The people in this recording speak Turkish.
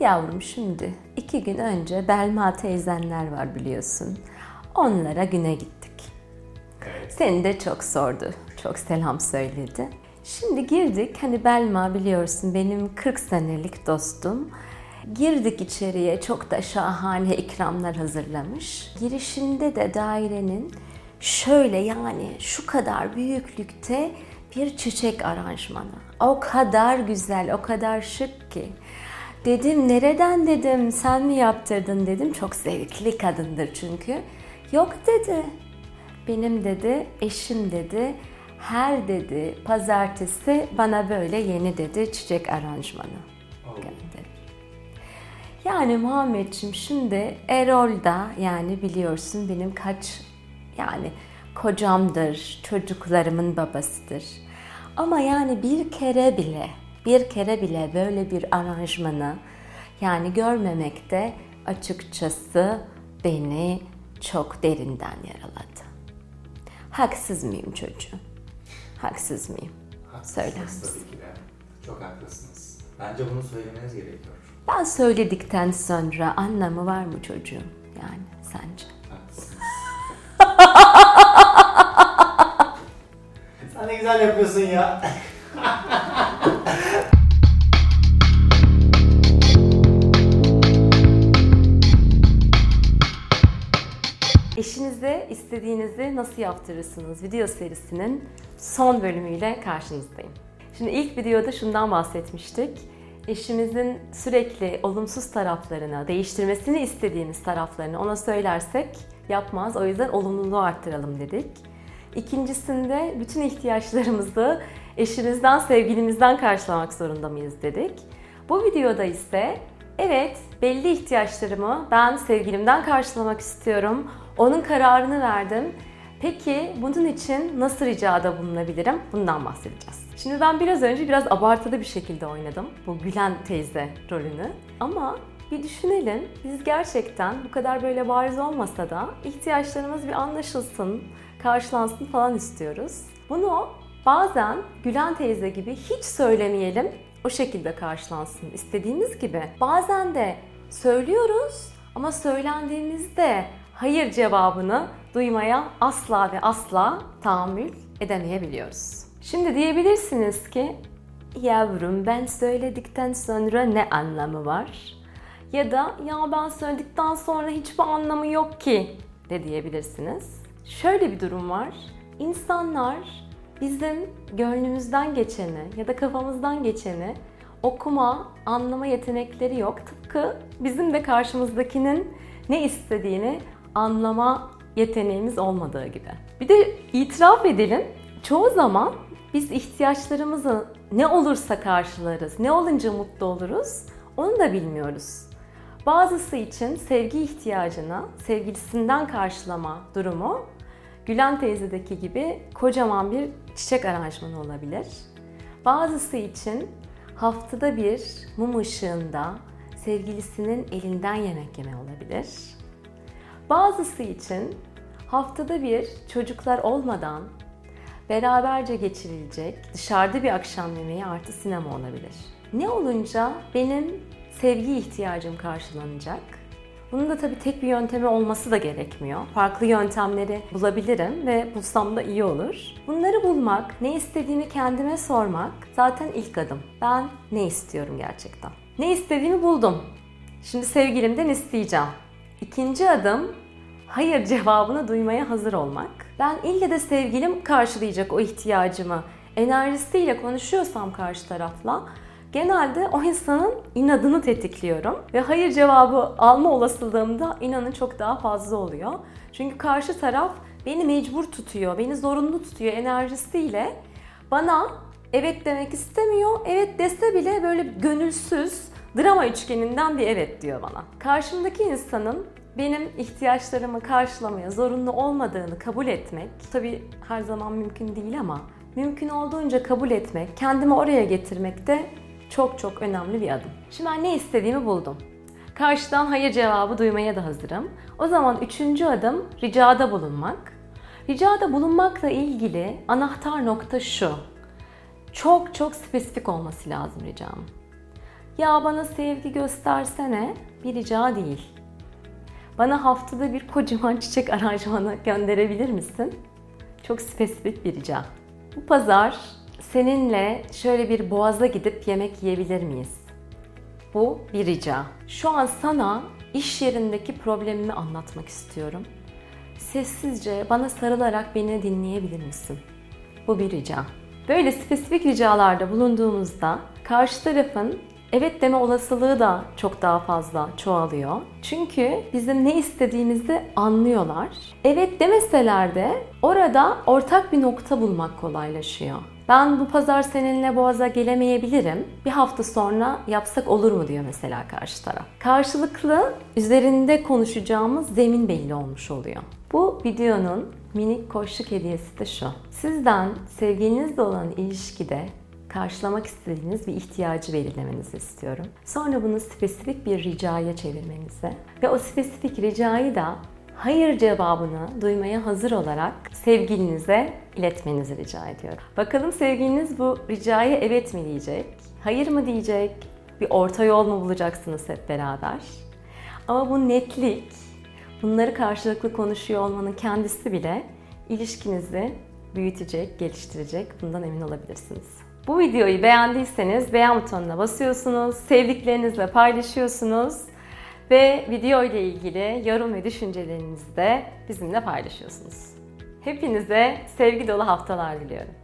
Yavrum şimdi iki gün önce Belma teyzenler var biliyorsun. Onlara güne gittik. Evet. Seni de çok sordu. Çok selam söyledi. Şimdi girdik. Hani Belma biliyorsun benim 40 senelik dostum. Girdik içeriye çok da şahane ikramlar hazırlamış. Girişinde de dairenin şöyle yani şu kadar büyüklükte bir çiçek aranjmanı. O kadar güzel, o kadar şık ki. Dedim nereden dedim sen mi yaptırdın dedim. Çok zevkli kadındır çünkü. Yok dedi. Benim dedi, eşim dedi, her dedi pazartesi bana böyle yeni dedi çiçek aranjmanı gönderir. Yani Muhammedciğim şimdi Erol da yani biliyorsun benim kaç yani kocamdır, çocuklarımın babasıdır. Ama yani bir kere bile, bir kere bile böyle bir aranjmanı yani görmemekte açıkçası beni çok derinden yaraladı. Haksız mıyım çocuğum? Haksız mıyım? Söyler Haklısınız misin? tabii ki de. Çok haklısınız. Bence bunu söylemeniz gerekiyor. Ben söyledikten sonra anlamı var mı çocuğum? Yani sence? Haklısınız. Sen ne güzel yapıyorsun ya. Eşinize istediğinizi nasıl yaptırırsınız video serisinin son bölümüyle karşınızdayım. Şimdi ilk videoda şundan bahsetmiştik. Eşimizin sürekli olumsuz taraflarını, değiştirmesini istediğimiz taraflarını ona söylersek yapmaz. O yüzden olumluluğu arttıralım dedik. İkincisinde bütün ihtiyaçlarımızı eşimizden, sevgilimizden karşılamak zorunda mıyız dedik. Bu videoda ise evet belli ihtiyaçlarımı ben sevgilimden karşılamak istiyorum. Onun kararını verdim. Peki bunun için nasıl ricada bulunabilirim? Bundan bahsedeceğiz. Şimdi ben biraz önce biraz abartılı bir şekilde oynadım bu Gülen teyze rolünü. Ama bir düşünelim. Biz gerçekten bu kadar böyle bariz olmasa da ihtiyaçlarımız bir anlaşılsın, karşılansın falan istiyoruz. Bunu bazen Gülen teyze gibi hiç söylemeyelim, o şekilde karşılansın istediğimiz gibi. Bazen de söylüyoruz ama söylendiğimizde hayır cevabını duymaya asla ve asla tahammül edemeyebiliyoruz. Şimdi diyebilirsiniz ki yavrum ben söyledikten sonra ne anlamı var? Ya da ya ben söyledikten sonra hiçbir anlamı yok ki de diyebilirsiniz. Şöyle bir durum var. İnsanlar bizim gönlümüzden geçeni ya da kafamızdan geçeni okuma, anlama yetenekleri yok. Tıpkı bizim de karşımızdakinin ne istediğini anlama yeteneğimiz olmadığı gibi. Bir de itiraf edelim, çoğu zaman biz ihtiyaçlarımızı ne olursa karşılarız, ne olunca mutlu oluruz onu da bilmiyoruz. Bazısı için sevgi ihtiyacını sevgilisinden karşılama durumu Gülen teyzedeki gibi kocaman bir çiçek aranjmanı olabilir. Bazısı için haftada bir mum ışığında sevgilisinin elinden yemek yeme olabilir. Bazısı için haftada bir çocuklar olmadan beraberce geçirilecek dışarıda bir akşam yemeği artı sinema olabilir. Ne olunca benim sevgi ihtiyacım karşılanacak. Bunun da tabii tek bir yöntemi olması da gerekmiyor. Farklı yöntemleri bulabilirim ve bulsam da iyi olur. Bunları bulmak, ne istediğimi kendime sormak zaten ilk adım. Ben ne istiyorum gerçekten? Ne istediğimi buldum. Şimdi sevgilimden isteyeceğim. İkinci adım hayır cevabını duymaya hazır olmak. Ben ille de sevgilim karşılayacak o ihtiyacımı enerjisiyle konuşuyorsam karşı tarafla genelde o insanın inadını tetikliyorum ve hayır cevabı alma olasılığım da inanın çok daha fazla oluyor. Çünkü karşı taraf beni mecbur tutuyor, beni zorunlu tutuyor enerjisiyle. Bana evet demek istemiyor. Evet dese bile böyle gönülsüz drama üçgeninden bir evet diyor bana. Karşımdaki insanın benim ihtiyaçlarımı karşılamaya zorunlu olmadığını kabul etmek, tabii her zaman mümkün değil ama mümkün olduğunca kabul etmek, kendimi oraya getirmek de çok çok önemli bir adım. Şimdi ben ne istediğimi buldum. Karşıdan hayır cevabı duymaya da hazırım. O zaman üçüncü adım ricada bulunmak. Ricada bulunmakla ilgili anahtar nokta şu. Çok çok spesifik olması lazım ricam. Ya bana sevgi göstersene bir rica değil. Bana haftada bir kocaman çiçek aranjmanı gönderebilir misin? Çok spesifik bir rica. Bu pazar seninle şöyle bir boğaza gidip yemek yiyebilir miyiz? Bu bir rica. Şu an sana iş yerindeki problemimi anlatmak istiyorum. Sessizce bana sarılarak beni dinleyebilir misin? Bu bir rica. Böyle spesifik ricalarda bulunduğumuzda karşı tarafın evet deme olasılığı da çok daha fazla çoğalıyor. Çünkü bizim ne istediğimizi anlıyorlar. Evet demeseler de orada ortak bir nokta bulmak kolaylaşıyor. Ben bu pazar seninle Boğaz'a gelemeyebilirim. Bir hafta sonra yapsak olur mu diyor mesela karşı taraf. Karşılıklı üzerinde konuşacağımız zemin belli olmuş oluyor. Bu videonun minik koşluk hediyesi de şu. Sizden sevgilinizle olan ilişkide karşılamak istediğiniz bir ihtiyacı belirlemenizi istiyorum. Sonra bunu spesifik bir ricaya çevirmenizi ve o spesifik ricayı da hayır cevabını duymaya hazır olarak sevgilinize iletmenizi rica ediyorum. Bakalım sevgiliniz bu ricaya evet mi diyecek, hayır mı diyecek, bir orta yol mu bulacaksınız hep beraber? Ama bu netlik, bunları karşılıklı konuşuyor olmanın kendisi bile ilişkinizi büyütecek, geliştirecek. Bundan emin olabilirsiniz. Bu videoyu beğendiyseniz beğen butonuna basıyorsunuz, sevdiklerinizle paylaşıyorsunuz ve video ile ilgili yorum ve düşüncelerinizi de bizimle paylaşıyorsunuz. Hepinize sevgi dolu haftalar diliyorum.